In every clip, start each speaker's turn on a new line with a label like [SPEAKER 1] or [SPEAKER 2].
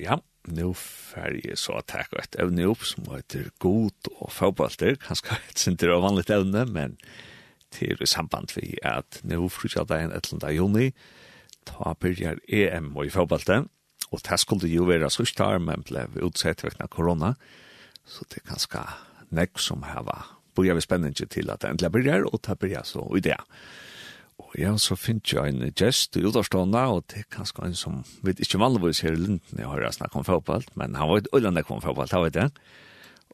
[SPEAKER 1] ja, nu fer jeg så å takke et evne opp som heter god og fotbollter, Kanskje et sinter av vanligt evne, men til i samband vi at nu frutja dagen 11. juni ta byrjar EM og i fotbollten Og det skulle jo være så starkt men ble utsett vekna korona. så det er kanske näck som här var börjar vi spännande till att äntligen börjar och ta börjar så i det ja, så finnes jeg en gest i Udarstående, og det er kanskje en som, vet ikke vanligvis her i Linden, jeg har snakket om fotball, men han var et øyland jeg kom fotball, det vet jeg.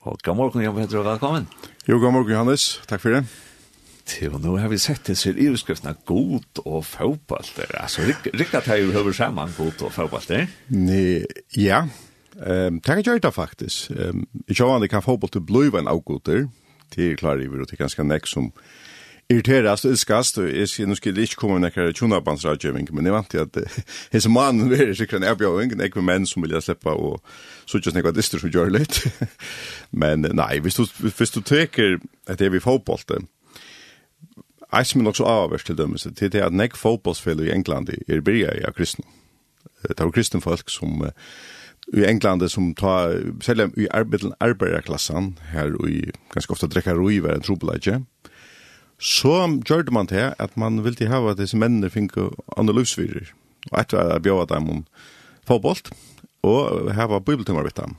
[SPEAKER 1] Og god morgen, Jan Petter, og velkommen.
[SPEAKER 2] Jo, god morgen, Johannes. Takk for det.
[SPEAKER 1] Til og nå har vi sett det disse iveskriftene god og fotball, altså riktig har jo hørt sammen god og fotball, det
[SPEAKER 2] Nei, ja, Ehm tack jag det faktisk. Um, jag har aldrig kan fotball til blue en outgåter. Det er klart i og det er ganske nekk som irriterast og ilskast, og jeg sier, nå skal jeg ikke komme nekker tjonabandsradgjøving, men jeg vant til at hans mann er sikkert en erbjøving, en ekve menn som vil jeg slippe, og så ikke snakka dyster som gjør litt. men nei, hvis du, hvis du teker at det er vi fotbollte, Eis min også avverst til dømmelse, til det at nek fotbollsfellu i England er bryr av kristne. Det er kristne folk som i England som tar, selv i arbeidet arbeiderklassen her og ganske ofte drekker roi være en trobeleidje, så gjorde man det at man ville ha at disse mennene fikk andre livsvirer. Og etter at jeg bjør dem om fotboll, og her var bibeltimer vidt dem.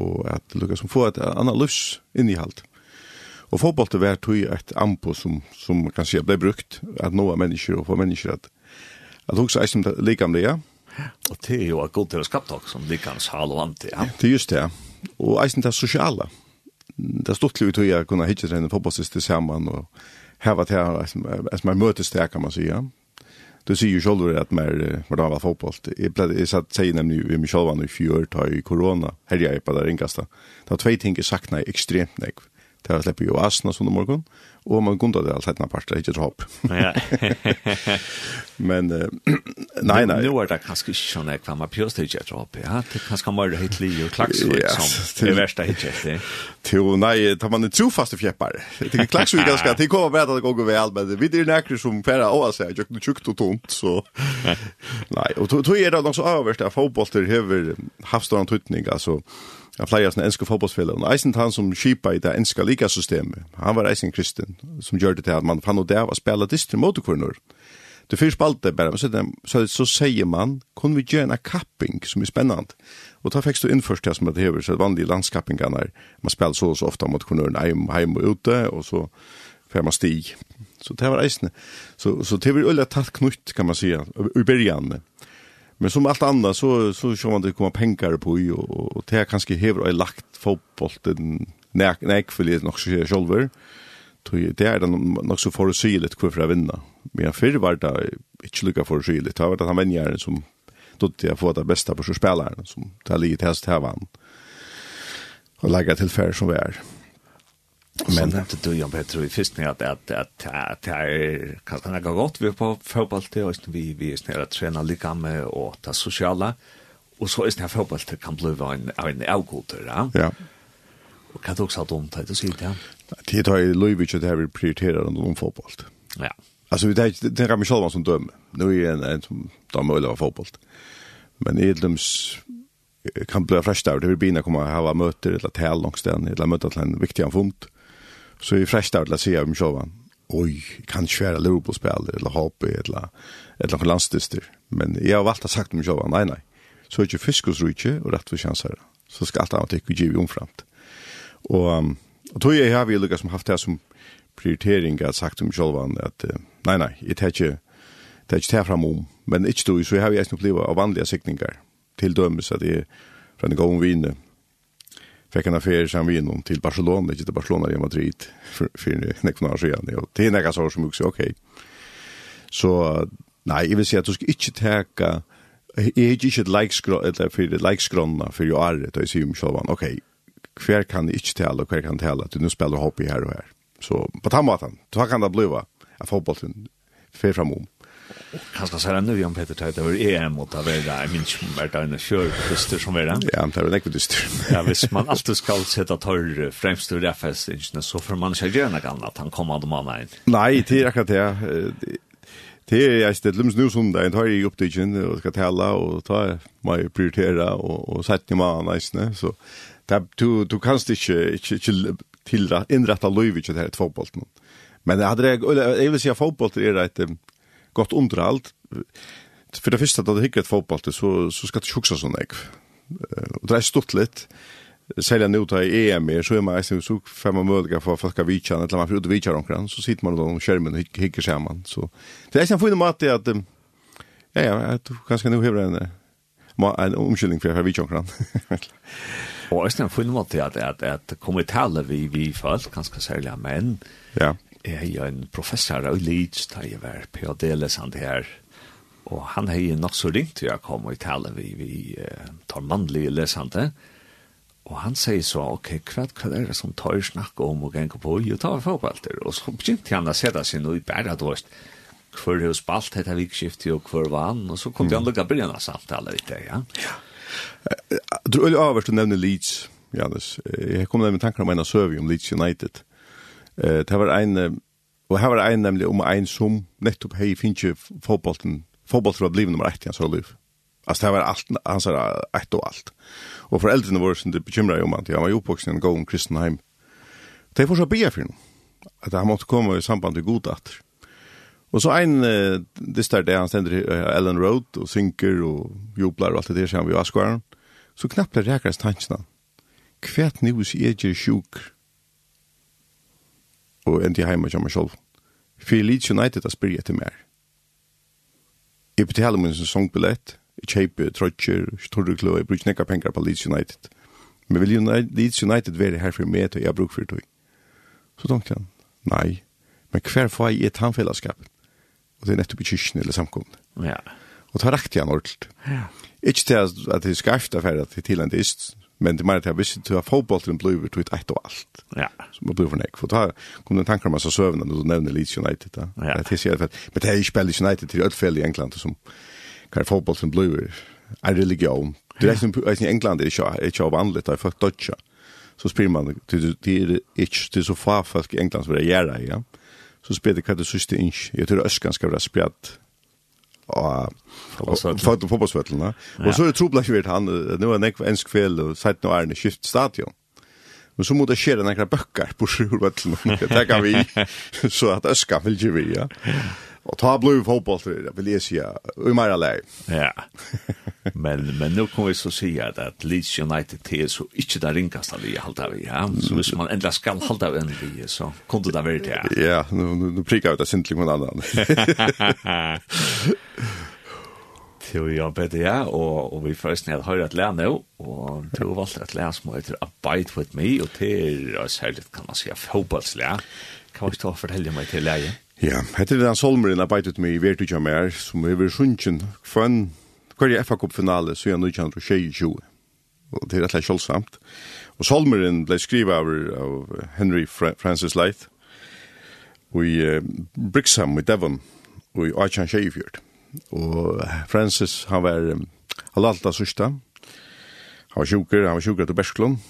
[SPEAKER 2] Og at det lukket som få et annet livsinnihold. Og fotboll det var tog et ampo som, som kan si ble brukt, at nå er mennesker og få mennesker at at hos er som hugsa det, ja.
[SPEAKER 1] Og det er jo et godt til å skapte også, som liker hans hal og vant, Ja.
[SPEAKER 2] Det er just det. Og eisum det sosiale. Det er stortlig til å kunne hitje trene fotbollsist sammen og här var det här som man mötes där kan man säga. Du ser ju själv att mer vad det var fotboll. Jag blev jag satt säg nämligen vi med var nu i fjör ta i corona. Här jag på där inkasta. Det var två ting jag saknar extremt mycket. Det har släppt ju asna sån morgon och man kunde det allt hetna parter inte hopp. Ja. Men nej nej.
[SPEAKER 1] Nu är det kanske schon där kvar man pjust inte ett hopp. Ja, det kanske kommer det hit Leo Klax så som det värsta hit det.
[SPEAKER 2] Jo nej, tar man en trofast fjäppar. Jag tycker Klax är ganska det kommer bara att gå väl men vi det är näkre som färra av så jag tycker tjukt och tomt så nej och då är det också överst Fotboll fotbollster över havstorn tutning alltså av flere av enske fotballsfeller. Og eisen han som kjipa i det enske ligasystemet, han var eisen kristen, som gjør det til at man fann og det av å spille mot kvinner. Det fyrst spalte bare, men så, så, så sier man, kunne vi gjøre en kapping som er spennende? Og da fikk du innførst det som det hever, så det vanlige landskappingene er, man spiller så og så ofte mot kvinner, heim, heim og ute, og så får man stig. Så det var eisen. Så, så det var øyelig tatt knutt, kan man si, i begynnelsen. Men som allt annat så så kör man det komma pengar på ju och, och det kanske hever och lagt fotbollen näck näck för det nog så själver. Tror det är nog så för sig lite kvar för att vinna. Men för var det inte lika för sig lite. Det var det han vänjer som då det får det bästa på spelaren som tar lite häst här vann. Och lägga till färd som vi är.
[SPEAKER 1] Men det du Jan Petter i första att att att att er kan han gå gott vi på fotboll till oss vi vi är snälla träna lika med och ta sociala och så är det fotboll till kan bli en en alkohol ja.
[SPEAKER 2] Ja.
[SPEAKER 1] Och kan också ha dumt det så ja.
[SPEAKER 2] Det tar ju Luivic att här prioriterat om fotboll.
[SPEAKER 1] Ja.
[SPEAKER 2] Alltså vi det mig själva som döm. Nu är en en som dömer över fotboll. Men Edlums kan bli fresh där. Det vill bina komma ha möter eller tävlingar eller möta till en viktig fond. Mm Så vi fräscht att se om sjova. Oj, kan skära Liverpool-spel eller HP eller eller landstister. Men jag har alltid sagt om sjova, nej nej. Så är ju fiskus rike och rätt för chanser. Så ska allt annat tycka ju omframt. Och och då jag har vi Lucas som haft det som prioritering att sagt om sjova att nej nej, det är inte det är inte framom. Men inte då så har vi ens upplevt av vanliga siktningar till dömes att det är från en gång vinner fick en affär som vi inom till Barcelona, inte till Barcelona i Madrid för för några år sedan. Ja, det är några saker som också okej. Så nej, jag vill säga att du ska inte täcka Jeg er ikke et like-skrona, eller for et like-skrona for jo er det, og jeg sier om själva, ok, hver kan ikke tale, og hver kan tale, at du nå spiller hopp i her og her. Så på den måten, så kan det bli at fotbollen fer fram om.
[SPEAKER 1] Kanskje sier han nu, Jan Peter Tøyt, det var EM, og det var det, jeg minns ikke om det var en kjørdyster som var det.
[SPEAKER 2] Ja, det var nekve dyster.
[SPEAKER 1] ja, hvis man alltid skal sette tørr fremst ur FS-ingene, så får man ikke gjøre noe annet, han kommer av mannen inn.
[SPEAKER 2] Nei, det er akkurat det. Det er jeg stedet lums nu som det, jeg tar i opptidgen, og skal tala og ta meg prioritera, og, og sette i mannen eisene, så du, du kan ikke, ikke, ikke tilrette, innrette løyviket her i. Men jeg, hadde, jeg vil si at fotboll er et gott underhalt. För det första att det hickar fotboll så så ska det sjuksa sån ek. Och det är stort litt. Sälja nu ta i EM er, så är man sen så fem man möjliga för folk att vitcha eller man förutom vitcha omkring så sitter man då och skärmen och hickar samman. Så det är sen får ju mat det att ja ja att kanske nu hur en en omskylning för vitcha omkring.
[SPEAKER 1] Och sen får ju mat det att att att komma till vi vi folk kanske sälja men.
[SPEAKER 2] Ja
[SPEAKER 1] er jo en professor av Leeds, da jeg var PhD-lesant her, og han har jo nok så ringt til jeg kom og tale vi, vi uh, tar mannlige lesante, og han sier så, ok, hva, hva er det som tar snakke om og ganger på, jo, ta vi forbalter, og så begynte han å sette seg noe i bæret vårt, hver hos spalt dette vikskiftet, og hver var han, og så kom mm. han lukket begynne av samtale litt, ja.
[SPEAKER 2] Ja. Du er jo avhørst å nevne Leeds, Janus. Jeg kom med tanker om en av søvig om Leeds United. Eh, det var en, og her var en nemlig om en som nettopp hei finnes fotbollen, fotbollen var blivet nummer ett i hans liv. altså det var alt han sa ett og alt og foreldrene våre som det bekymret om at han var jo oppvoksen i en gång kristen heim Det får så bia for honom. Att han måtte komme i samband med god att. Och så en uh, det där där han stender uh, Ellen Road og synker og jublar og alt det der som vi var skvaran. Så knappt det räknas tankarna. Kvärt nu så är det sjuk og endi heima hjemme til meg selv. For United å spyrre til mer. Jeg betaler min sesongbillett, jeg kjøper trøtjer, storre klø, jeg bruker nekka penger på Leeds United. Men vil Leeds United være her for meg til jeg bruker for tog? Så tenkte han, nei, men hver får jeg et handfellesskap? Og det er nettopp i kyrkjen eller samkomne.
[SPEAKER 1] Ja.
[SPEAKER 2] Og da rakte jeg han ordentlig. Ja. Ikke til at det er skarft affæret til en dist, Men det mer att jag visste till att fotbollen blev ut ett och allt.
[SPEAKER 1] Ja.
[SPEAKER 2] Så man blev nek. För då kom den tanken om massa sövnen och då nämnde Leeds United. Ja. Det är så att men det är ju spel United till ödfäll i England som kan fotbollen blev ut. really religion. Det är som i England det är ju är ju vanligt att folk dödja. Så spelar man det till det är så far folk i England som det göra ja. Så spelar det kanske så inch. Jag tror öskan ska vara spjärt og født på fotbollsføtlene. Og så är det trobladet vært han, nå er det ensk kveld, og sett nå er det skift stadion. Men så må det skje nekra bøkker på sjurvøtlene, det kan vi, så at øskan vil ikke vi, ja. Och ta blue fotboll till det vill jag säga. Och mer alla.
[SPEAKER 1] Ja. Men men nu kan vi så se att at Leeds United är så inte där rinkast av i halta vi. Ja, så hvis man ändå skall halta vi ändå så kunde det vara det.
[SPEAKER 2] Ja, nu nu, nu prickar ut det sentligen med annan.
[SPEAKER 1] Jo, ja, bedre, ja, og, og vi først ned høyre et lær nå, og du valgte et lær som heter Abide With Me, og til er særlig, kan man si, fotballslær. Kan vi stå ta og fortelle meg til lære?
[SPEAKER 2] Ja, hette den solmeren jeg beitet meg i Vertutja Mer, som er hever sunnjen kvann hver i FA-kup-finale, så er han 1920. Og det er rett og kjølsamt. Og solmeren ble skrivet av, av Henry Fra Francis Leith, og i uh, Brixham i Devon, og i Achan Sheifjord. Og Francis, han var um, halalta sørsta, han var sjuker, han var sjuker til Bersklund,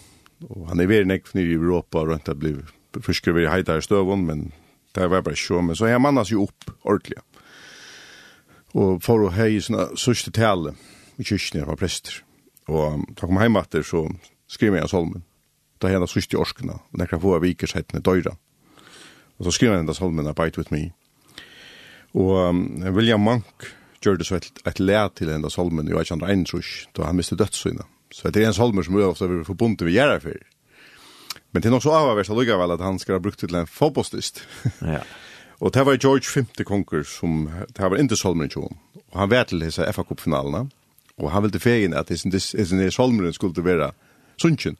[SPEAKER 2] og han er veri nekk nere i Europa, og han ble frisker ved heitar i støvun, men Det var bare sjå, men så jeg mannas jo opp ordentlig. Og for å hei sånne sørste tale i kyrkene jeg var prester. Og da kom hjem etter så skriver jeg en solmen. Da hei han sørste orskene, og nekra få av vikers vikersetene døyra. Og så skriver jeg en solmen, Abide with me. Og um, William Monk gjør det så et, et lær til henne salmen i 1831, da han mistet dødssynet. Så det er en solmen som er ofte forbundet ved gjerra fyrir. Men det er nok så avhverst allukka vel at han skal ha brukt til en fotbollstist.
[SPEAKER 1] ja.
[SPEAKER 2] Og det var George 50 konkur som, det var ikke Solmeren 20. Og han var til disse FA Cup-finalene. Og han ville fegen at disse Solmeren skulle være sunnkjent.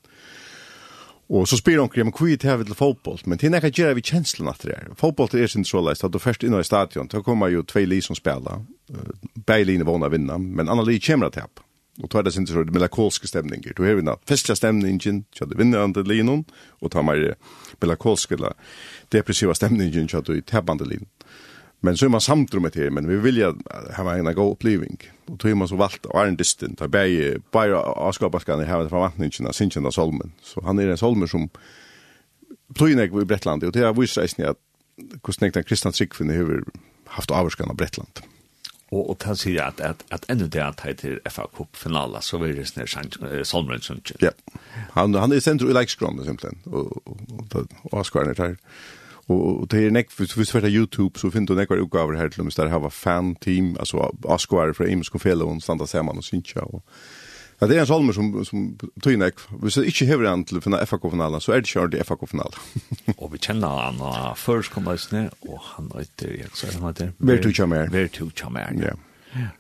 [SPEAKER 2] Og så spyr han kring, men hva er det til fotboll, men det er nekka gjerra vi kjenslen at det er. Fotboll er sin såleis, at du først inna i stadion, da kommer jo tvei li som spela, uh, bæg li vona vinna, men anna li kjemra tap og tar det sin sånn melakolske stemninger. Du har en festliga stemningen, så du vinner andre linon, og tar mer melakolske eller depressiva stemningen, så det tappande linon. Men så er man samtrummet her, men vi vilja hava en god oppliving. Og tog man så valgt av Arne en distant, og bare avskapaskan er hava forvantningene, sinnsjene av Solmen. Så han er en Solmer som pløynek i Bretland, og det er vissreisning at hvordan den kristna tryggfinne har haft avskan av Bretland
[SPEAKER 1] og og kan se at at at enda det at heiter FA Cup finala så vil det snær sang Solmren Sunchen.
[SPEAKER 2] Ja. Han han er sentrum i Lekskron simpelthen og og og skvarnar der. Og det er nek, hvis vi sverter YouTube, så finner du nekvar utgaver her til om hvis der hava fan-team, altså Askvar fra Imsko og standa saman og synsja, og Ja, det er en salmer som, som tog nek. Hvis det ikke hever han til FAK-finalen, så er det ikke ordentlig FAK-finalen.
[SPEAKER 1] og vi kjenner han og først av førstkomleisene, og han heter, jeg sa han heter?
[SPEAKER 2] Vertu Kjamer.
[SPEAKER 1] Vertu to Ja. ja.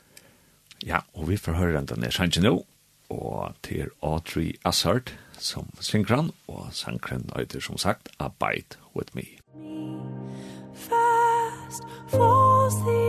[SPEAKER 1] Ja, og vi får høre den der sannsyn nå, og til Audrey Assard som synger han, og sankren heter som sagt Abide With Me.
[SPEAKER 3] Fast falls the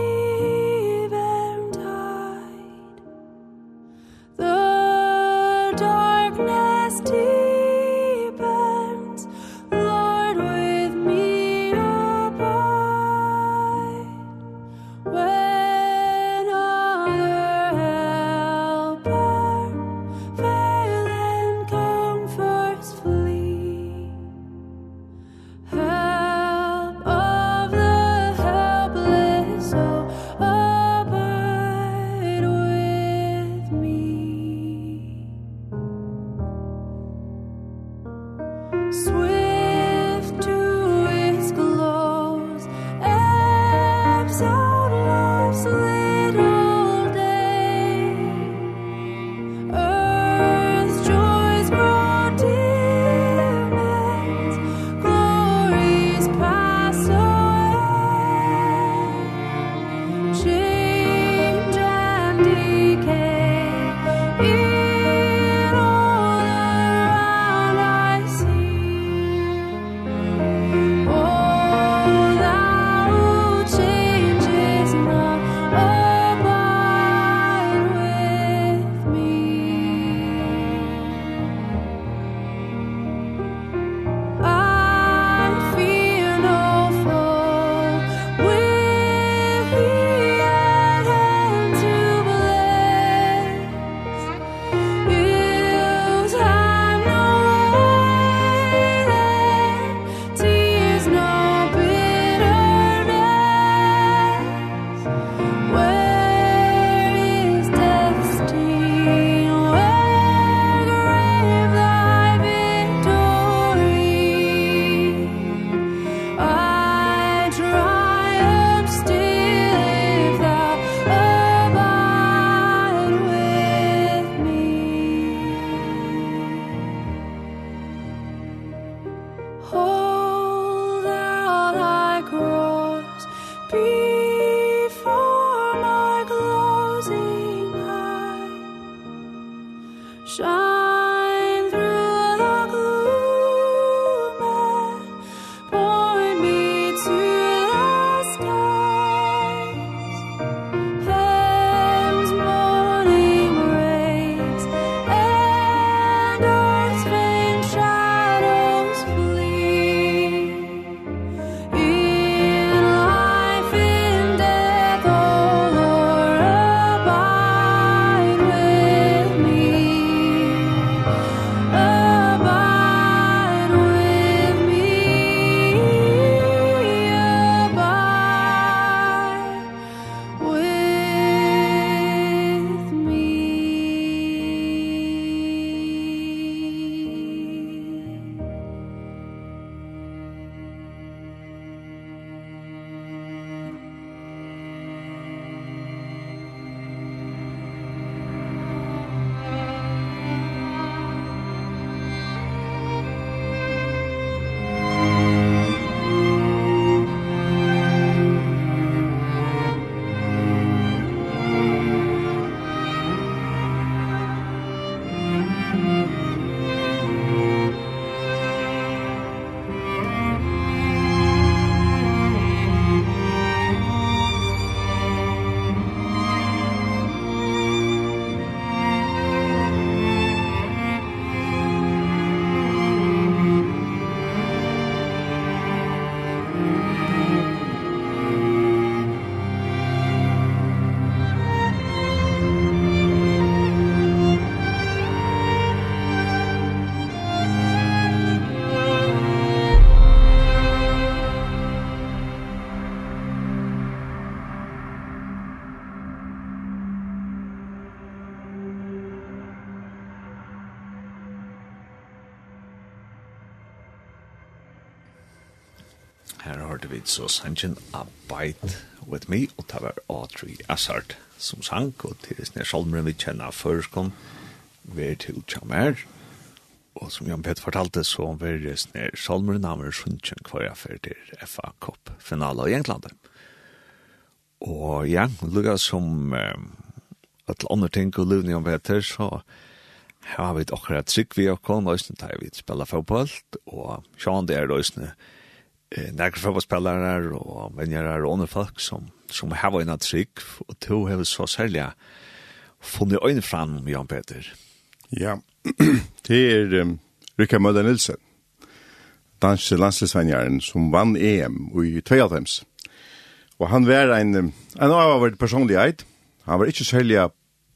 [SPEAKER 1] så sangen Abide With Me, og det var Audrey Assard som sang, og til det dessene salmeren vi kjenner først kom, vi er til Tjamer, og som Jan Petter fortalte, så var det dessene salmeren han var sunnkjent hver jeg for til FA Cup-finale i England. Og ja, lukka som et andre ting og lukket Jan Petter, så har vi akkurat trygg vi og kom, og vi spela fotboll, og sjående er det eh, nærkere fotballspillere og menjere og andre folk som, som har vært en trygg, og to har så særlig funnet øyne fram Jan Peter.
[SPEAKER 2] Ja, det er um, Rikard Møller Nilsen, danske landslagsvenjeren som vann EM i 92. Og han var en, en av avhåverd personlig eit. Han var ikke særlig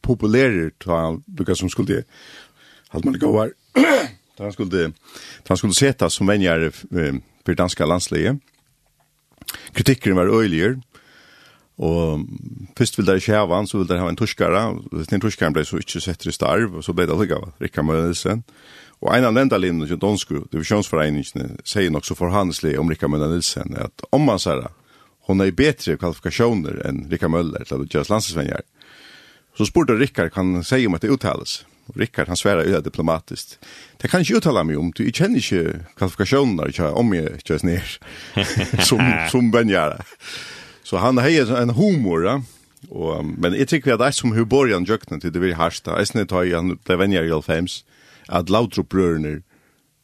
[SPEAKER 2] populær til han, lukka som skulle, hatt man ikke over, han skulle, han skulle seta som venjere um, för danska landslige. Kritikken var øyliger, og først vil de ikke han, så vil de ha en torskare, den torskaren ble så ikke sett i starv, og så ble det allega Rikka Mønelsen. Og en av lendalinnen til Donsku, divisjonsforeningene, sier nok så forhandelslig om Rikka Mønelsen, at om man sier hon er bedre kvalifikasjoner enn Rikka Møller, eller Gjørs Landsesvenjar, så spurte Rikka kan han si om at det uttales. Rickard han svärar ju diplomatiskt. Det kan ikke uttale mig om du jag känner inte kvalifikationerna jag om jeg just ned, som som Benjara. Så han har en humor ja? och men jag tycker att det är som hur Borjan jøkken till det vil harsta. jeg snitt har han blev vänjer i Alfhems att Lautrup bröderna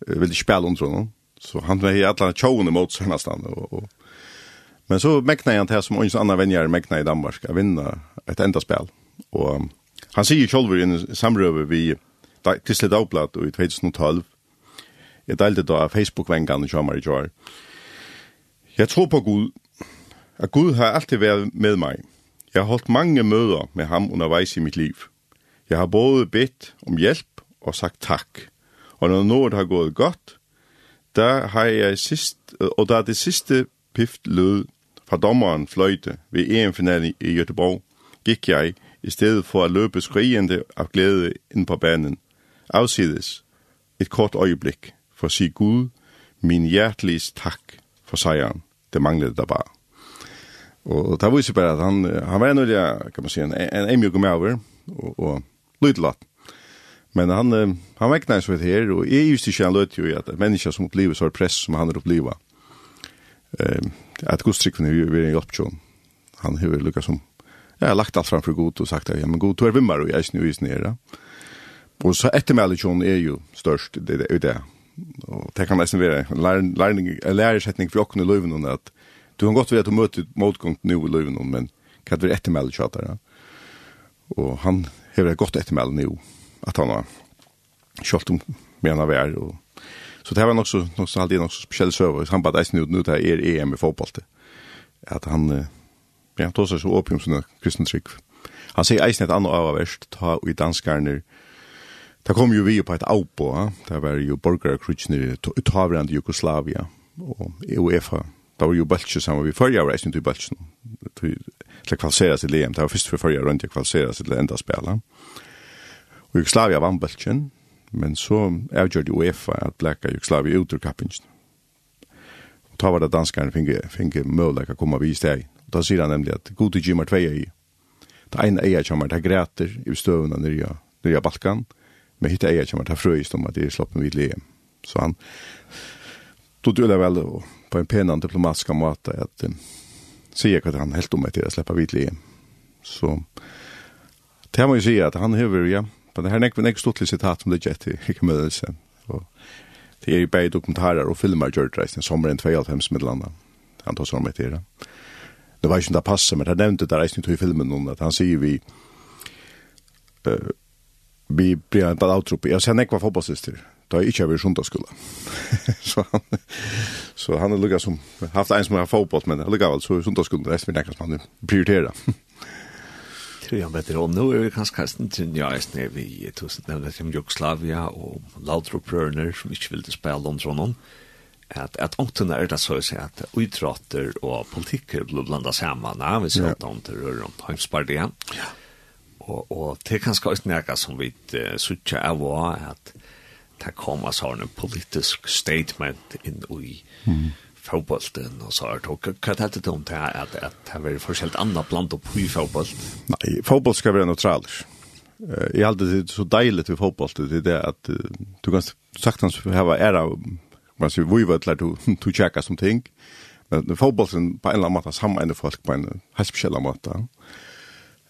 [SPEAKER 2] vill spille under honom. Så han var i alla tjonen mot seg nästan och, og Men så mäknar han til här som en andre vänjer mekna i Danmark å vinna ett enda spel. Och Han sier selv i en samrøve vi Kristelig Dagblad i 2012. Jeg delte da Facebook-vengene som i kjør. Jeg tror på Gud, at Gud har alltid vært med meg. Jeg har holdt mange møder med ham underveis i mitt liv. Jeg har både bedt om hjelp og sagt takk. Og når noe har gått godt, da har jeg sist, og da det siste pift lød fra dommeren fløyte ved EM-finalen i Göteborg, gikk jeg i stedet for at løbe skrigende av glæde ind på banen. Afsides et kort øjeblik for at sige Gud, min hjertelige tak for sejren. Det manglede der bare. Og det viser bare at han, han var nødvendig, kan man sige, en, en emjuk med over, og, og lydelatt. Men han, han vekna seg her, og jeg just ikke han lød jo i at mennesker som opplever så er press som han er opplever. Eh, at godstrikken er jo en hjelptjon. Han har lukket som ja, har lagt allt framför god och sagt att ja, men god, du är vimmar och jag är nu i Og så så ettermälekjon är ju störst, det är det. Och det kan nesten vara en lärarsättning for åkna i löven att du kan godt være at du møter motgång nu i löven men kan det vara ettermälekjon där. Och han har ett gott ettermäl nu att han har kjølt om menar vär og Så det var nok så nok så alltid nok så speciell søver. Han bare, att nu nu det är EM i fotboll. Att han ja, tås er så opium sånne kristen trygg. Han sier eisen et annet av verst, ta i danskarne, da kom jo vi på et avpå, ja? det var jo borgerkrutsene i utavrande Jugoslavia, og UEFA, da var jo bøltsje sammen, vi førja var eisen til bøltsje, til å kvalsera til EM, det var først for førja rundt jeg seg til enda spela. Og Jugoslavia vann baltjen, men så avgjørte UEFA at blekka Jugoslavia ut ur kappingen. Og ta var det danskerne finge, finge møleik å komme vi i steg Da sier han nemlig at god til gymmer tvei ei. Det ene eier kommer til græter i støvene nere i balkan, men hitte eier kommer til frøyest om at det er sloppen vid leie. Så han tog det vel på en penan diplomatisk måte at um, sier hva han helt om etter å slippe vid leie. Så det må jeg si at han hever, ja, men det her er ikke stort sitat som det er gett i ikke mødelsen. Det er jo bare dokumentarer og filmer gjør det reisende sommeren 2005 med. Han tar sånn med til det det var ikke om det passer, men han nevnte det reisning til filmen om at han sier vi uh, vi blir en balautroppe. Jeg ser nekva fotballsister, da er ikke har vært sundagsskola. så han, så han er lukka som, haft en som har fotball, men lukka vel, så sundagsskola resten er nekva som han prioriterer.
[SPEAKER 1] tror jag bättre om nu är vi kanske kastan till ja är när vi tusen nämnde som Jugoslavia och Lautropreneur som inte ville spela London at at åttan är det så att säga att utrotter och politiker blir blanda samman när vi ser att de rör om Heimspartiet. Ja. Och och det kan ska utmärka som vi söker av var att ta komma så en politisk statement in i mm. fotbollen och så har tog vad hade de inte att att det var förskällt andra bland upp i fotboll.
[SPEAKER 2] Nej, fotboll ska vara neutralt. Eh har hade det så deilig til fotboll det är det att du kan sagt han hava era man ser vi vet lär du du checka som ting. Men fotbollen på en eller annan måte samman folk på en helt speciell måte.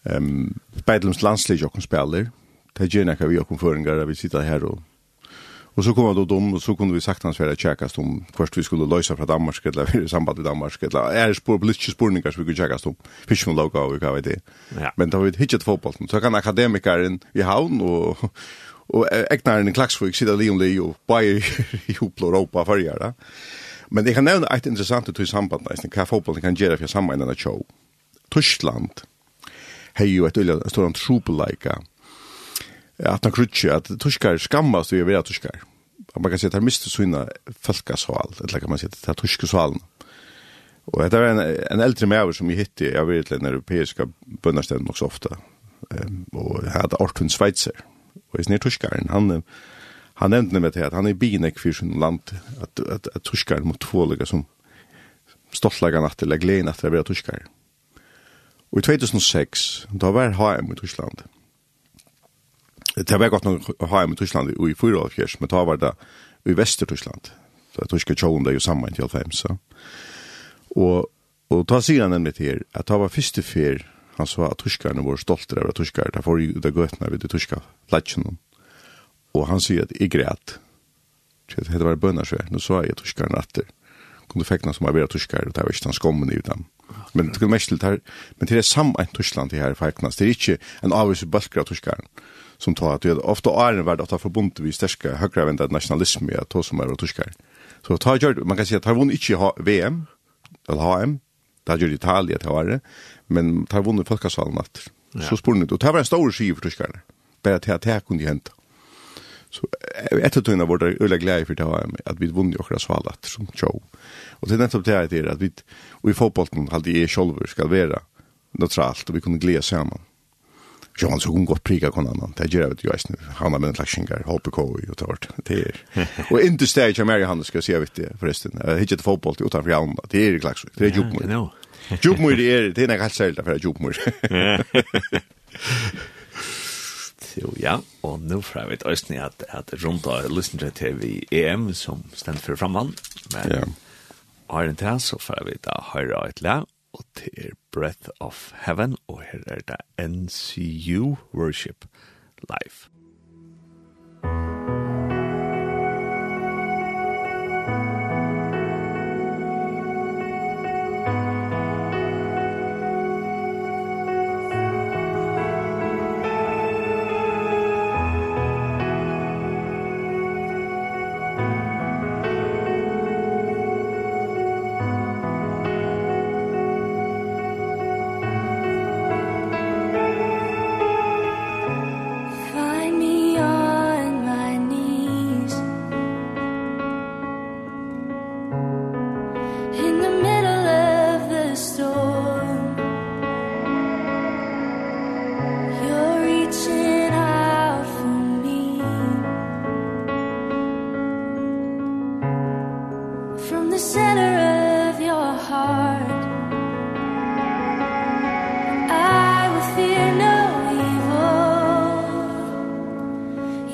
[SPEAKER 2] Ehm um, Bedlums landslag jag kan. Det gör när vi kan föringar vi sitter här och Og så kom då dom og så kunde vi sagt hans være tjekkast om först vi skulle lösa fra Danmark eller i samband i Danmark eller är er spår politiska spårningar som vi kunne tjekkast om fisk med logo och vad det.
[SPEAKER 1] Ja.
[SPEAKER 2] Men då vi hittet fotbollen så kan akademikeren i havn och og egnaren i Klaksvik sitter li om li og bare i hopla Europa farger da. Men jeg kan nevne et interessant ut i samband med hva fotballen kan gjøre for sammen enn show. Tyskland hei jo et ulike stor antropeleika at han krutsi at tyskar skammast vi er vera tyskar. Man kan si at han mister sina falkasval, eller kan man si at det er tyske svalen. Og dette var en, en eldre mever som jeg hitti, jeg vet, den europeiska bønnerstenen også ofta, um, og jeg hadde Orkun Sveitser, och är tyskaren han han nevnte med til at han er binek for sin land at, at, at tyskar mot tvålega som stoltlega natt eller glede glädje att være tyskar. Og i 2006 da var HM i Tyskland. Det var gott nog HM i Tyskland i fyra år kanske men da var det i Vester-Tyskland. Så jag tyske tjoen det jo sammen til 5 så. Och och ta sidan nämligen till at ta var første fyr Han sa at tyskarna var stoltere av tyskar, da får ut av gøtene ved de tyska flatsen. Og han sier at jeg græt. Så det var bønnersvær. Nå sa jeg tyskarna atter. Kunde fekna som var tyskar, og det var ikke den skommen i dem. Men det mest til her, men det er samme Tyskland det her feknas. Det er ikke en avvis bølger av tyskaren som tar at det ofta är värd att ha förbundet vi stärska högrevända nationalism i att ta som är tyskar. Så ta gjort man kan säga att har vunnit inte VM eller HM Det har gjort Italia til å være, men det har vunnet folkasalen etter.
[SPEAKER 1] Ja.
[SPEAKER 2] Så spurte og det var en stor skiv for tyskerne, bare til at det kunne hente. Så etter tøyene var det øyla glede for det var at vi vunnet okra sal etter som show. Og det er nettopp det er det at vi, og i fotbollen, alltid jeg selv skal være neutralt, og vi kunne glede sammen. Ja, han så kunne godt priga kon annan. Det gjør jeg vet jo, jeg nu. Han har med en klaxingar, hoppar ko i og tårt. Det är. Och inte stage skal jeg si, jeg vet det forresten. förresten. Jag hittar fotboll utanför Jalma. Det er i klaxig. Det er jukmur. Jukmur det er, det er nek helt særlig for jukmur.
[SPEAKER 1] Jo, ja, og nå får jeg vet øyne at, at rundt av lysen til vi EM som stendt for fremvann, men
[SPEAKER 2] ja.
[SPEAKER 1] har en til så får jeg vet å høre et lag, og til er Breath of Heaven, og her er det NCU Worship Live.
[SPEAKER 3] from the center of your heart. I will fear no evil.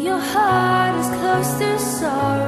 [SPEAKER 3] Your heart is close to sorrow.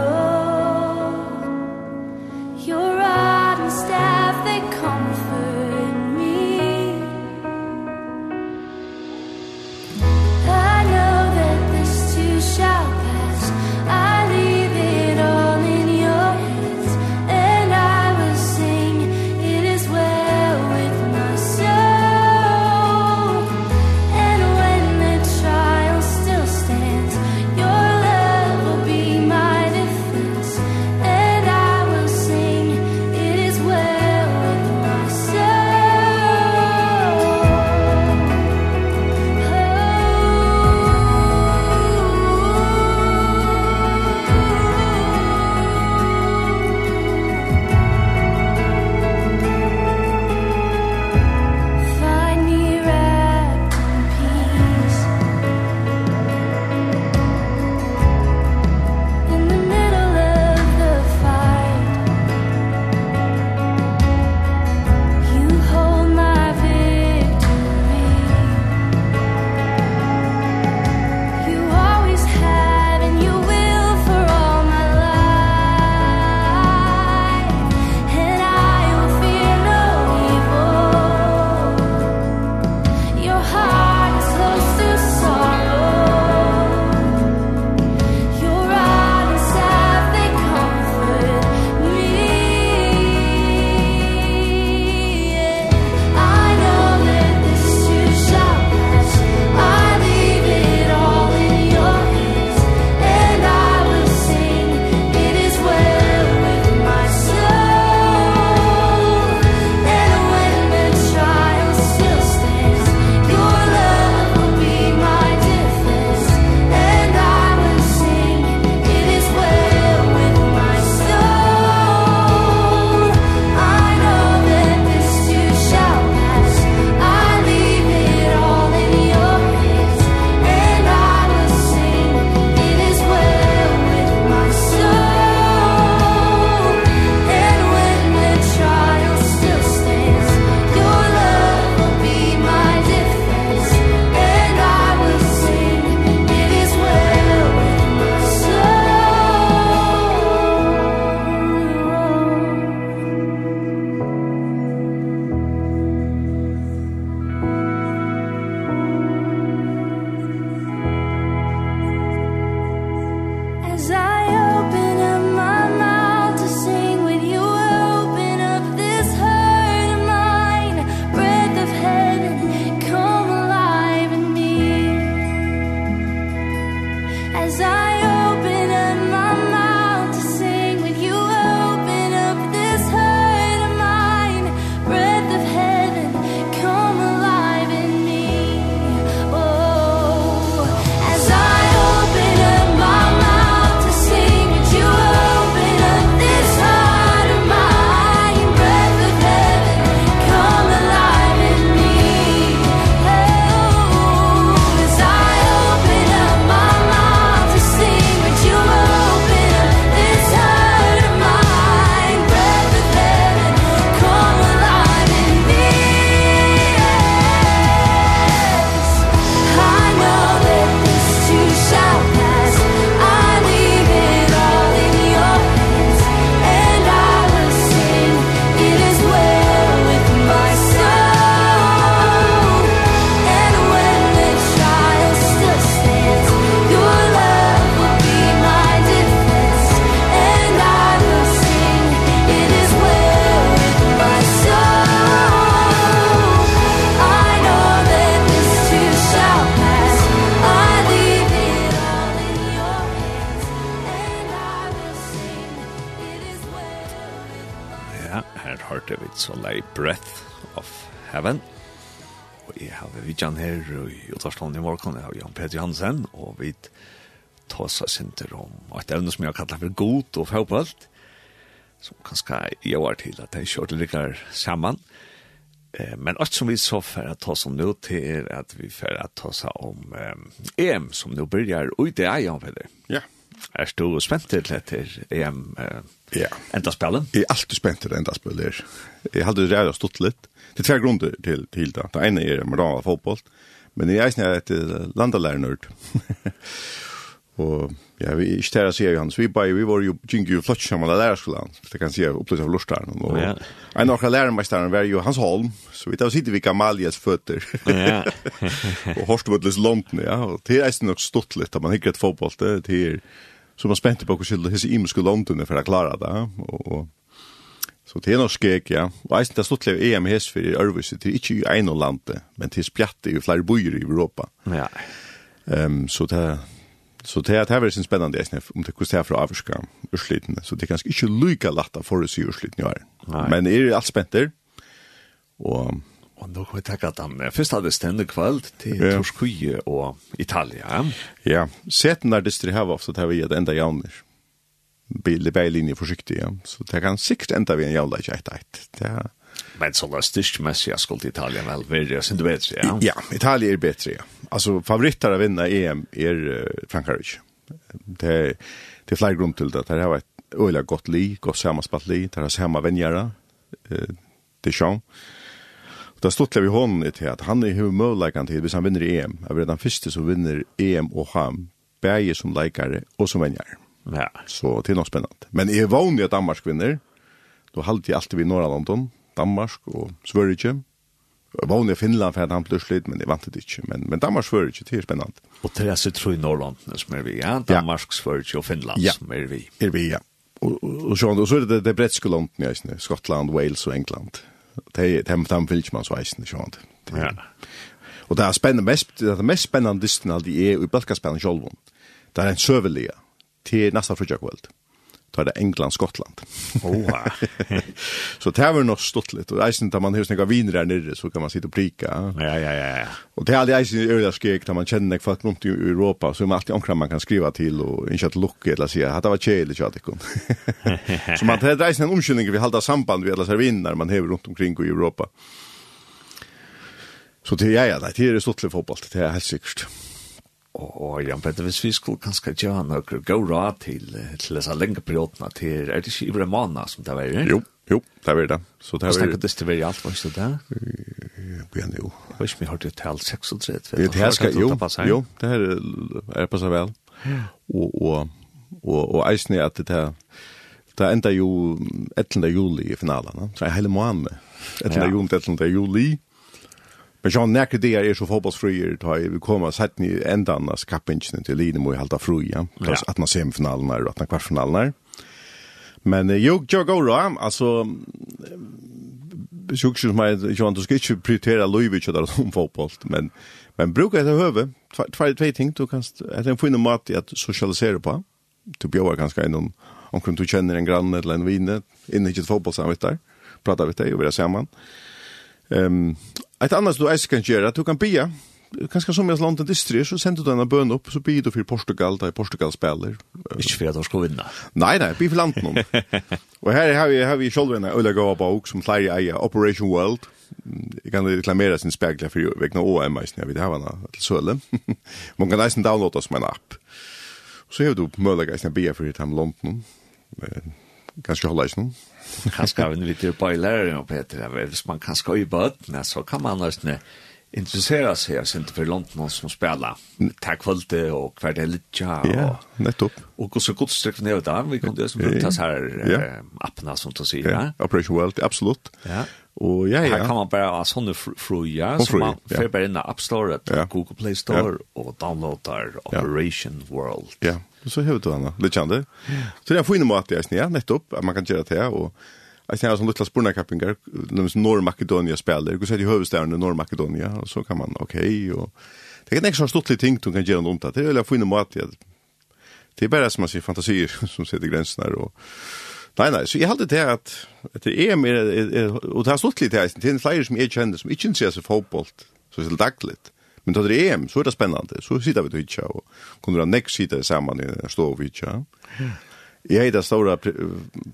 [SPEAKER 1] vidjan her i Utvarslån i morgen av Jan Peter Hansen, og vi tar seg sinter om et evne som jeg kallar for god og fotballt, som kanskje gjør til at jeg kjørte lykker sammen. Eh, men alt som vi så for å ta oss om nå til er at vi for å ta oss om eh, EM som nå begynner og det er Jan Peter.
[SPEAKER 2] Ja.
[SPEAKER 1] Er du spent til etter EM eh,
[SPEAKER 2] ja.
[SPEAKER 1] enda spillet?
[SPEAKER 2] Jeg er alltid spent til enda spillet. Jeg hadde det rett og stått litt. Det er tre grunder till, till det. Det ene er moral av fotboll, men jeg er eisen är ett landalärnörd. och ja, vi inte där ser ju hans. Vi bare, vi var jo gikk jo flott som alla lärarskolan. Det kan se upplevs av lustaren.
[SPEAKER 1] Ja.
[SPEAKER 2] en av lärarmästaren var ju Hans Holm. Så vi tar sitter vi Gamalias fötter.
[SPEAKER 1] Ja.
[SPEAKER 2] och Horstwoodles London, ja. Och det är eisen stått litt, lite. Man hickar ett fotboll. Det är Så man spente på hvordan skyldig imenske imenska London för att klara det. Og, och Så det er noe skek, ja. Og eisen det er stått til EM hes for i Ørvise, det er ikke i ene landet, men til spjatt i flere byer i Europa.
[SPEAKER 1] Ja.
[SPEAKER 2] Um, så det er Så det er det er veldig spennende eisne, om det hvordan det er fra avvarska urslitene, så det er ganske ikke lyka latta for å si urslitene jo
[SPEAKER 1] er.
[SPEAKER 2] Men er alt spent der. og...
[SPEAKER 1] Og nå kan vi tenke at han først hadde stendende kveld til
[SPEAKER 2] ja.
[SPEAKER 1] Torskuje og Italia.
[SPEAKER 2] Ja, seten der distri hava det til vi et enda jauner bil i linje försiktig. Ja. Så det kan sikkert enda vid en jävla ett ett. Det
[SPEAKER 1] Men så last dish Messi jag skulle Italien väl vidare sen du vet ja.
[SPEAKER 2] Ja, Italien är bättre. Ja. Alltså favoritter att vinna EM är Frankrike. Det det flyger runt till det. Det har varit öliga gott li, gott sammanspalt li, det har samma vänjare. Eh Deschamps. Det stod vi honom i till att han är hur möjligheten till hvis han vinner EM. Jag vet han först så vinner EM och han bäger som läkare och som vänjare.
[SPEAKER 1] Ja.
[SPEAKER 2] Så det är nog spännande. Men är van att Danmark vinner. Då halt jag alltid vid norra London, Danmark och Sverige. Jag var i Finland för att han plötsligt, men det vant det inte. Men, men Danmark Sverige, det är spännande.
[SPEAKER 1] Och det är så tror i Norrland som är vi, ja? Danmark, Sverige och Finland
[SPEAKER 2] ja.
[SPEAKER 1] som är vi.
[SPEAKER 2] Ja, är vi, ja. Och, och, så, och så är det det brettiska landet, ja, Skottland, Wales och England. Det är dem, dem fyllt man så, ja.
[SPEAKER 1] Ja.
[SPEAKER 2] Och det är spännande, mest, det är mest spännande distan alltid är i Balkanspännen själv. Det är en till nästa frukja kväll. Då det England Skottland.
[SPEAKER 1] Oha.
[SPEAKER 2] så det var nog stått lite. Och eisen där man hör snäga viner där nere så kan man sitta och prika.
[SPEAKER 1] Ja, ja, ja.
[SPEAKER 2] Och det är alltid eisen i öliga skräck man känner folk runt i Europa. Så är man alltid omkring man kan skriva till och inte att lucka eller säga att det var tjejligt jag tycker. så man tar eisen en omskyldning vi halda samband vi alla servinar man hever runt omkring i Europa. Så det är ja, det är stått fotboll. Det är helt sikkert.
[SPEAKER 1] Og og Jan Petter, hvis vi skulle kanskje gjøre noe gå råd til, til disse lenge periodene, til, er det ikke Ibra Mana som det var?
[SPEAKER 2] Jo, jo, det er det. Så det er
[SPEAKER 1] var... Snakker det til være alt, var ikke det?
[SPEAKER 2] Ja, jo.
[SPEAKER 1] Jeg vet ikke om vi har det til 36, vet du?
[SPEAKER 2] Det her skal, jo,
[SPEAKER 1] jo,
[SPEAKER 2] det her er passet vel. Og, og, og, og eisen er at det her, det enda jo 11. juli i finalen, så er hele måned.
[SPEAKER 1] 11.
[SPEAKER 2] juli, 11. juli, Men jag näcker det är så fotbollsfrier ta vi kommer sett ni ändan as kappingen till Lino och halta fria. Ja. Att man semifinalen är att man kvartfinalen Men jag jag går då alltså sjukt som jag jag inte ska prioritera Luivic där som fotboll men men brukar det höve två två ting du kan att en finna mat att socialisera på. Du bjöar ganska en om du känner en grann eller en vinne inne i ett fotbollssamvete. Prata med dig och vi är samman. Ehm um, Et annars du äsken göra, du kan bia. Kanske som jeg landet distri, så sender du denne bøn upp, så bia du för Portugal, där Portugal spiller.
[SPEAKER 1] Ikke for at de skal vinne.
[SPEAKER 2] Nej, nej, bia for landet någon. och här har vi, har vi selv en øyla gåa bok som flere eier, Operation World. Jag kan reklamere sin spegler för vägna OM, jeg vet jeg har henne til søle. Man kan eisen downloada som en app. Så har du möjlighet att bia för att ta med London. Kanskje holde eisen?
[SPEAKER 1] Kanskje har vi en liten bøyler, Peter. Hvis man kan skal i bøtene, så kan man nesten intressera sig av inte för London som spelar. Tack för det och kvart lite ja
[SPEAKER 2] ja nettopp.
[SPEAKER 1] och så gott sträck ner där vi kunde ju som ta så här
[SPEAKER 2] ja.
[SPEAKER 1] appna som du säger
[SPEAKER 2] ja operation world absolut.
[SPEAKER 1] Ja.
[SPEAKER 2] Och ja ja.
[SPEAKER 1] här kan man bara ha såna fruja
[SPEAKER 2] så
[SPEAKER 1] man får bara in i app store eller google play store och downloadar operation world.
[SPEAKER 2] Ja så hur du Anna. Det kände. Så det får in mat jag snär nettopp att man kan göra det och Jag ser som lilla spurnakappingar, nämligen Norr-Makedonia spelar. det ser i huvudstäderna Norr-Makedonia, och så kan man, okej, okay, och... Det är inte så stort ting du kan göra något Det är väl att få in en Det är bara som man ser fantasier som sätter gränserna. Och... Nei, nei, så jeg halte det at det är er, er, er, og det har stått litt her, det er en flere som jeg kjenner som ikke interesserer seg fotboll, så det är dagligt. Men då det är EM så är det spännande. Så sitter vi då hitcha och kommer ha nästa sitter samman i stå står vi hitcha. Jag heter stora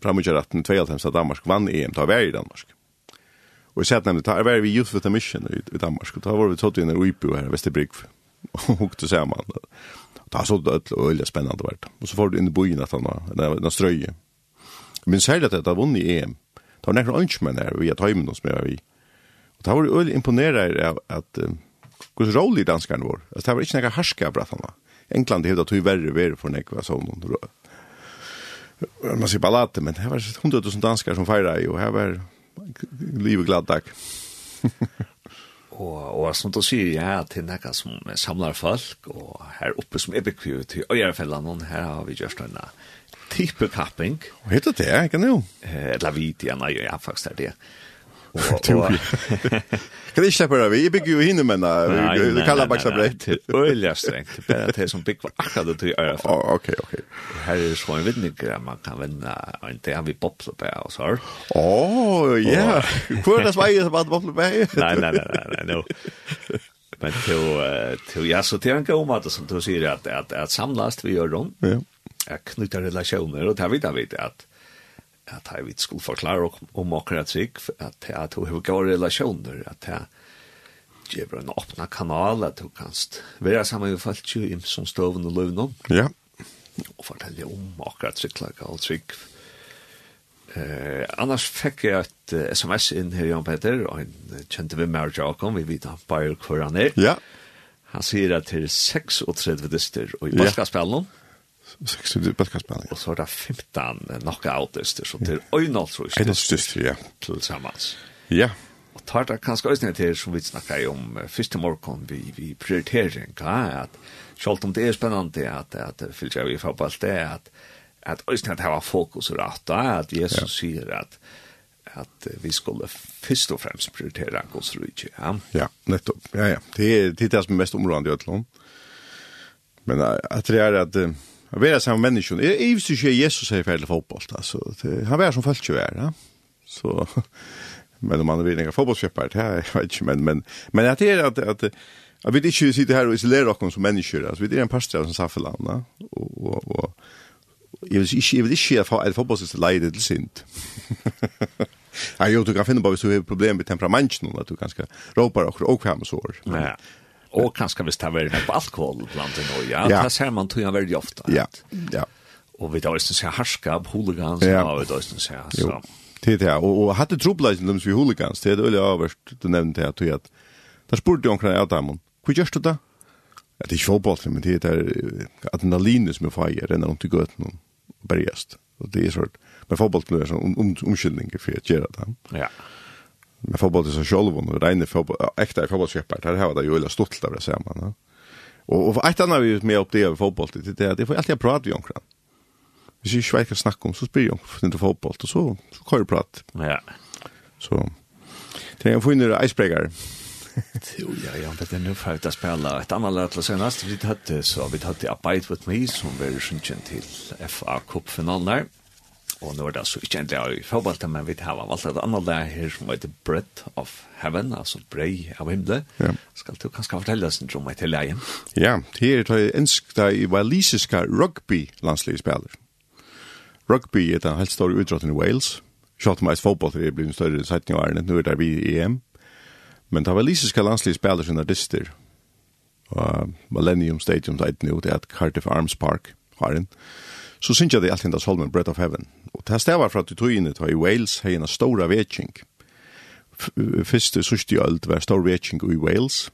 [SPEAKER 2] framutjäratten 2005 att Danmark vann EM, tar vi i Danmark. Och jag nämnde, tar vi Youth with a Mission i Danmark. Och då var vi tått i en UIPO här i Västerbrygg och åkte samman. Det har sålt öll och öll spännande vart. Och så får du in i bojen att han har ströje. Men särskilt att det har vunnit i EM. Det var näkron önskemen här har tajmen som jag var i. Och det var det öll imponerad av att hur rolig danskarna var. Alltså det var inte några härska brattarna. England hevde att hur värre var för nekva sån Man ser ballater, men det var 100 000 danskar som fejrade och här var livet glad dag.
[SPEAKER 1] og, og som du sier, ja, til nekka som samlar folk, og her oppe som er bekvivet til Øyrefellan, her har vi gjørst en type kapping.
[SPEAKER 2] Hva heter det, ikke nå?
[SPEAKER 1] Eh, eller vi, ja, nei, ja, faktisk er det.
[SPEAKER 2] Kan ikke slippe det, vi bygger jo hinne, men det kallar bare
[SPEAKER 1] seg er Øyelig strengt, det er det som bygger akkurat det til øyre
[SPEAKER 2] for. Ok, ok.
[SPEAKER 1] Her er så en vinning vinninger, man kan vinne en har vi bobler på, og så.
[SPEAKER 2] Å, ja, hvor er det som som hadde bobler på?
[SPEAKER 1] Nei, nei, nei, nei, nei, Men til, ja, så til en god måte som du sier, at, at, at samlast vi gjør rundt,
[SPEAKER 2] ja.
[SPEAKER 1] at knytter relasjoner, og det har vi da vidt at at jeg vidt skulle forklare om om akkurat trygg, at jeg tog har gode relasjoner, at jeg gjør en åpna kanal, at hun kan være sammen med folk i som støven og løven.
[SPEAKER 2] Ja.
[SPEAKER 1] Og fortelle om akkurat trygg, like all trygg. Eh, annars fikk jeg et sms inn her, Jan Peter, og han kjente vi med Jakob, vi vet han bare hvor han er.
[SPEAKER 2] Ja.
[SPEAKER 1] Han sier at det er 36 dister, og i
[SPEAKER 2] basketspillen,
[SPEAKER 1] ja
[SPEAKER 2] 60 balkaspelare.
[SPEAKER 1] Og så er det 15 knockoutister så det er øynaltrus
[SPEAKER 2] till Öjnalsrust. Öjnalsrust, ja.
[SPEAKER 1] Til Tillsammans.
[SPEAKER 2] Ja.
[SPEAKER 1] Og tar det kanskje også ned til, som vi snakker om første morgen, vi, vi prioritering. Ja, at selv om det er spennende at, at att fyllt jag vi får på allt det også att ösnet har fokus rätt. at Jesus ja. säger at, att vi skulle först och främst prioritera Guds rydde. Ja,
[SPEAKER 2] ja nettopp. Ja, ja. Det är det, er det som er mest områdende i Ötlån. Men att det är att Han var som människa. Jag är ju inte Jesus är färdig fotboll alltså. Han var som falsk ju är, ja. Så men om man vill några det här, jag vet inte men men men att det är att att Jag vet inte hur sitter här och isolerar oss som människor. Alltså, vi är en pastor som saffar landa. Och, och, och, vil ikke, inte, jag vill inte att fotbollsist lejde til sint. Ja, jo, du kan finne på hvis du har problem med temperamentet, at du ganske råpar og åkvem og sår.
[SPEAKER 1] Ja. Og kanskje hvis det har varit på alkohol blant det nå, Ja.
[SPEAKER 2] ja.
[SPEAKER 1] Det ser man tog jag väldigt
[SPEAKER 2] ofta.
[SPEAKER 1] Ja.
[SPEAKER 2] Ja.
[SPEAKER 1] Og vi tar også det så härska på hooligans
[SPEAKER 2] ja.
[SPEAKER 1] och då är det så
[SPEAKER 2] Jo,
[SPEAKER 1] så.
[SPEAKER 2] Det det Og, og hadde trubbeln dem vi hooligans det er det veldig överst du nämnde att jag att där spurte jeg omkring av dem, hva gjørst du da? Ja, det er ikke fotball, men det är adrenalinet som er fajer renner rundt i götan og bergast. Og det er sort. Men fotball er fotboll är så omskyldning for å gjøre det.
[SPEAKER 1] Ja
[SPEAKER 2] med fotboll som själv och rena fotboll äkta fotbollsköpare där har det ju eller stolt där så man. Och och ett annat vi med upp det över fotboll det det det får alltid prata vi omkring. Vi ju schweika snack om så spelar jag inte fotboll och så så kör prat.
[SPEAKER 1] Ja.
[SPEAKER 2] Så det är en fin icebreaker.
[SPEAKER 1] Jo, ja, ja, det är nu för att spela ett annat lätt och senast vi hade så vi hade Abide With Me som vi är till FA Cup-finalen där. Og nå er det altså ikke en dag i fotballte, men vi har valgt et annet lag her som heter Bread of Heaven, altså brei av himmelen.
[SPEAKER 2] Ja.
[SPEAKER 1] Skal du kanskje fortelle oss om et til leien?
[SPEAKER 2] Ja, her er det ønsk i walisiske rugby-landsligspiller. Rugby er den helt store utdrotten i Wales. Sjalt meg fotball til det blir en større setning av ærenet, nå er det vi i EM. Men det walisiske landsligspiller som er Og Millennium Stadium, det er et nå, det er Cardiff Arms Park, har en. Ja så synes jeg det alltid hans Solomon Bread of Heaven. Og det her var fra at du tog inn i Wales hei en stora vetsing. Fyrste, sørste øld var stor vetsing i Wales.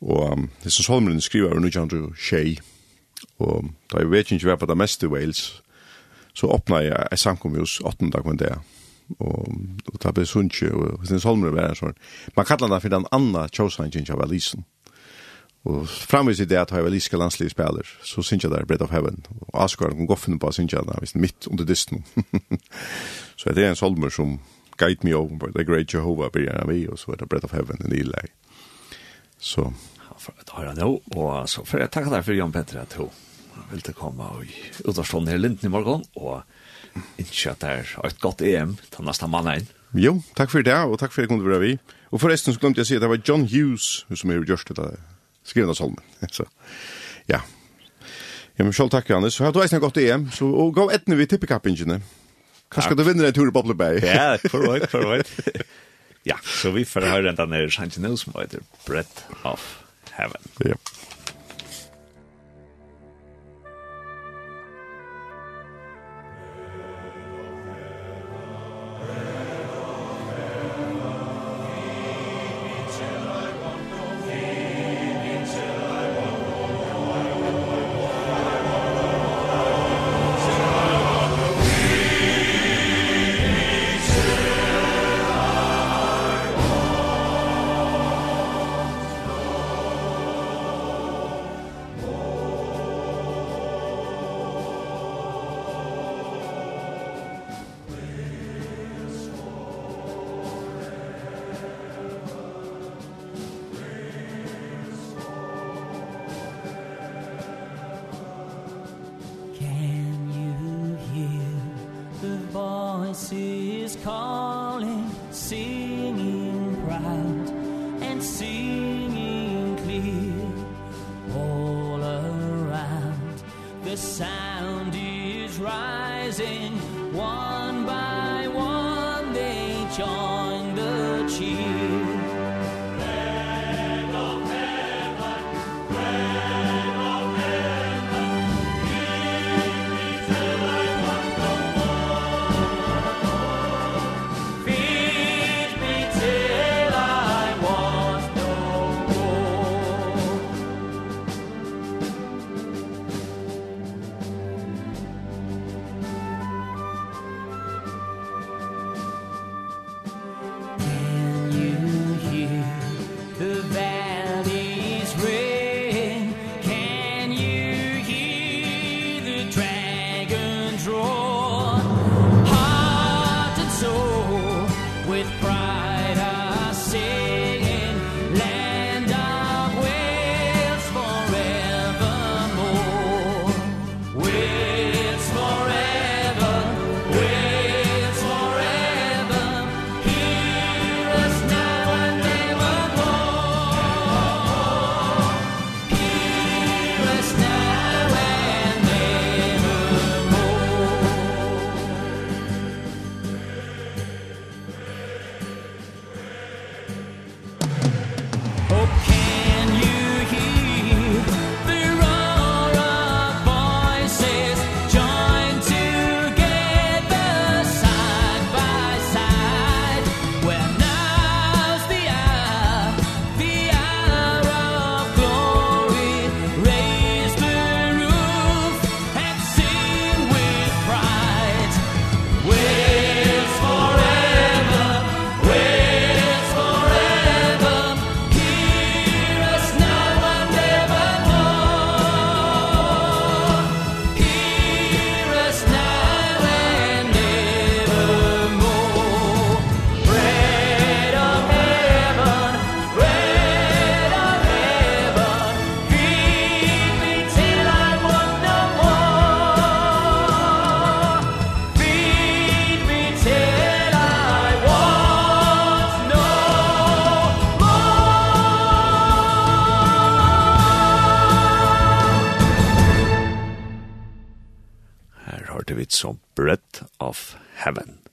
[SPEAKER 2] Og um, det som Solomon skriver nu kjandru tjei. Og da jeg vetsing var på det meste i Wales, så åpna jeg et samkomhus 8. dag med det. Og, og det ble sunnkje, og hans Solomon var en sånn. Man kallar det for den andre tjåsangen av Alisen. Og framvis i det at jeg var liska landslige spiller, så synes jeg der Bread of Heaven. Og Asgard kan gå finne på, synes jeg der, hvis midt under disten. så det er en solmer som guide me over the great Jehovah blir han vi, og så er det Bread of Heaven en ileg. Så.
[SPEAKER 1] Det har jeg nå, og så får jeg takke deg for Jan Petter at hun ville komme og utavstående her linden i morgen, og ikke at det er et godt EM til neste mannen.
[SPEAKER 2] Jo, takk for det, og takk for at jeg kunne være vi. Og forresten så glemte jeg å si at det var John Hughes som har gjort det skrivna salmen. Så, ja. Ja, men selv takk, Janne. Så har du eisen gått EM, så og gå etne vi tippekappingene. Kanskje skal du vinne en tur i Bobleberg?
[SPEAKER 1] Ja, for right, Ja, så vi får høre den der Sanchez News, som heter Breath of Heaven.
[SPEAKER 2] Ja.
[SPEAKER 4] the sound is rising. One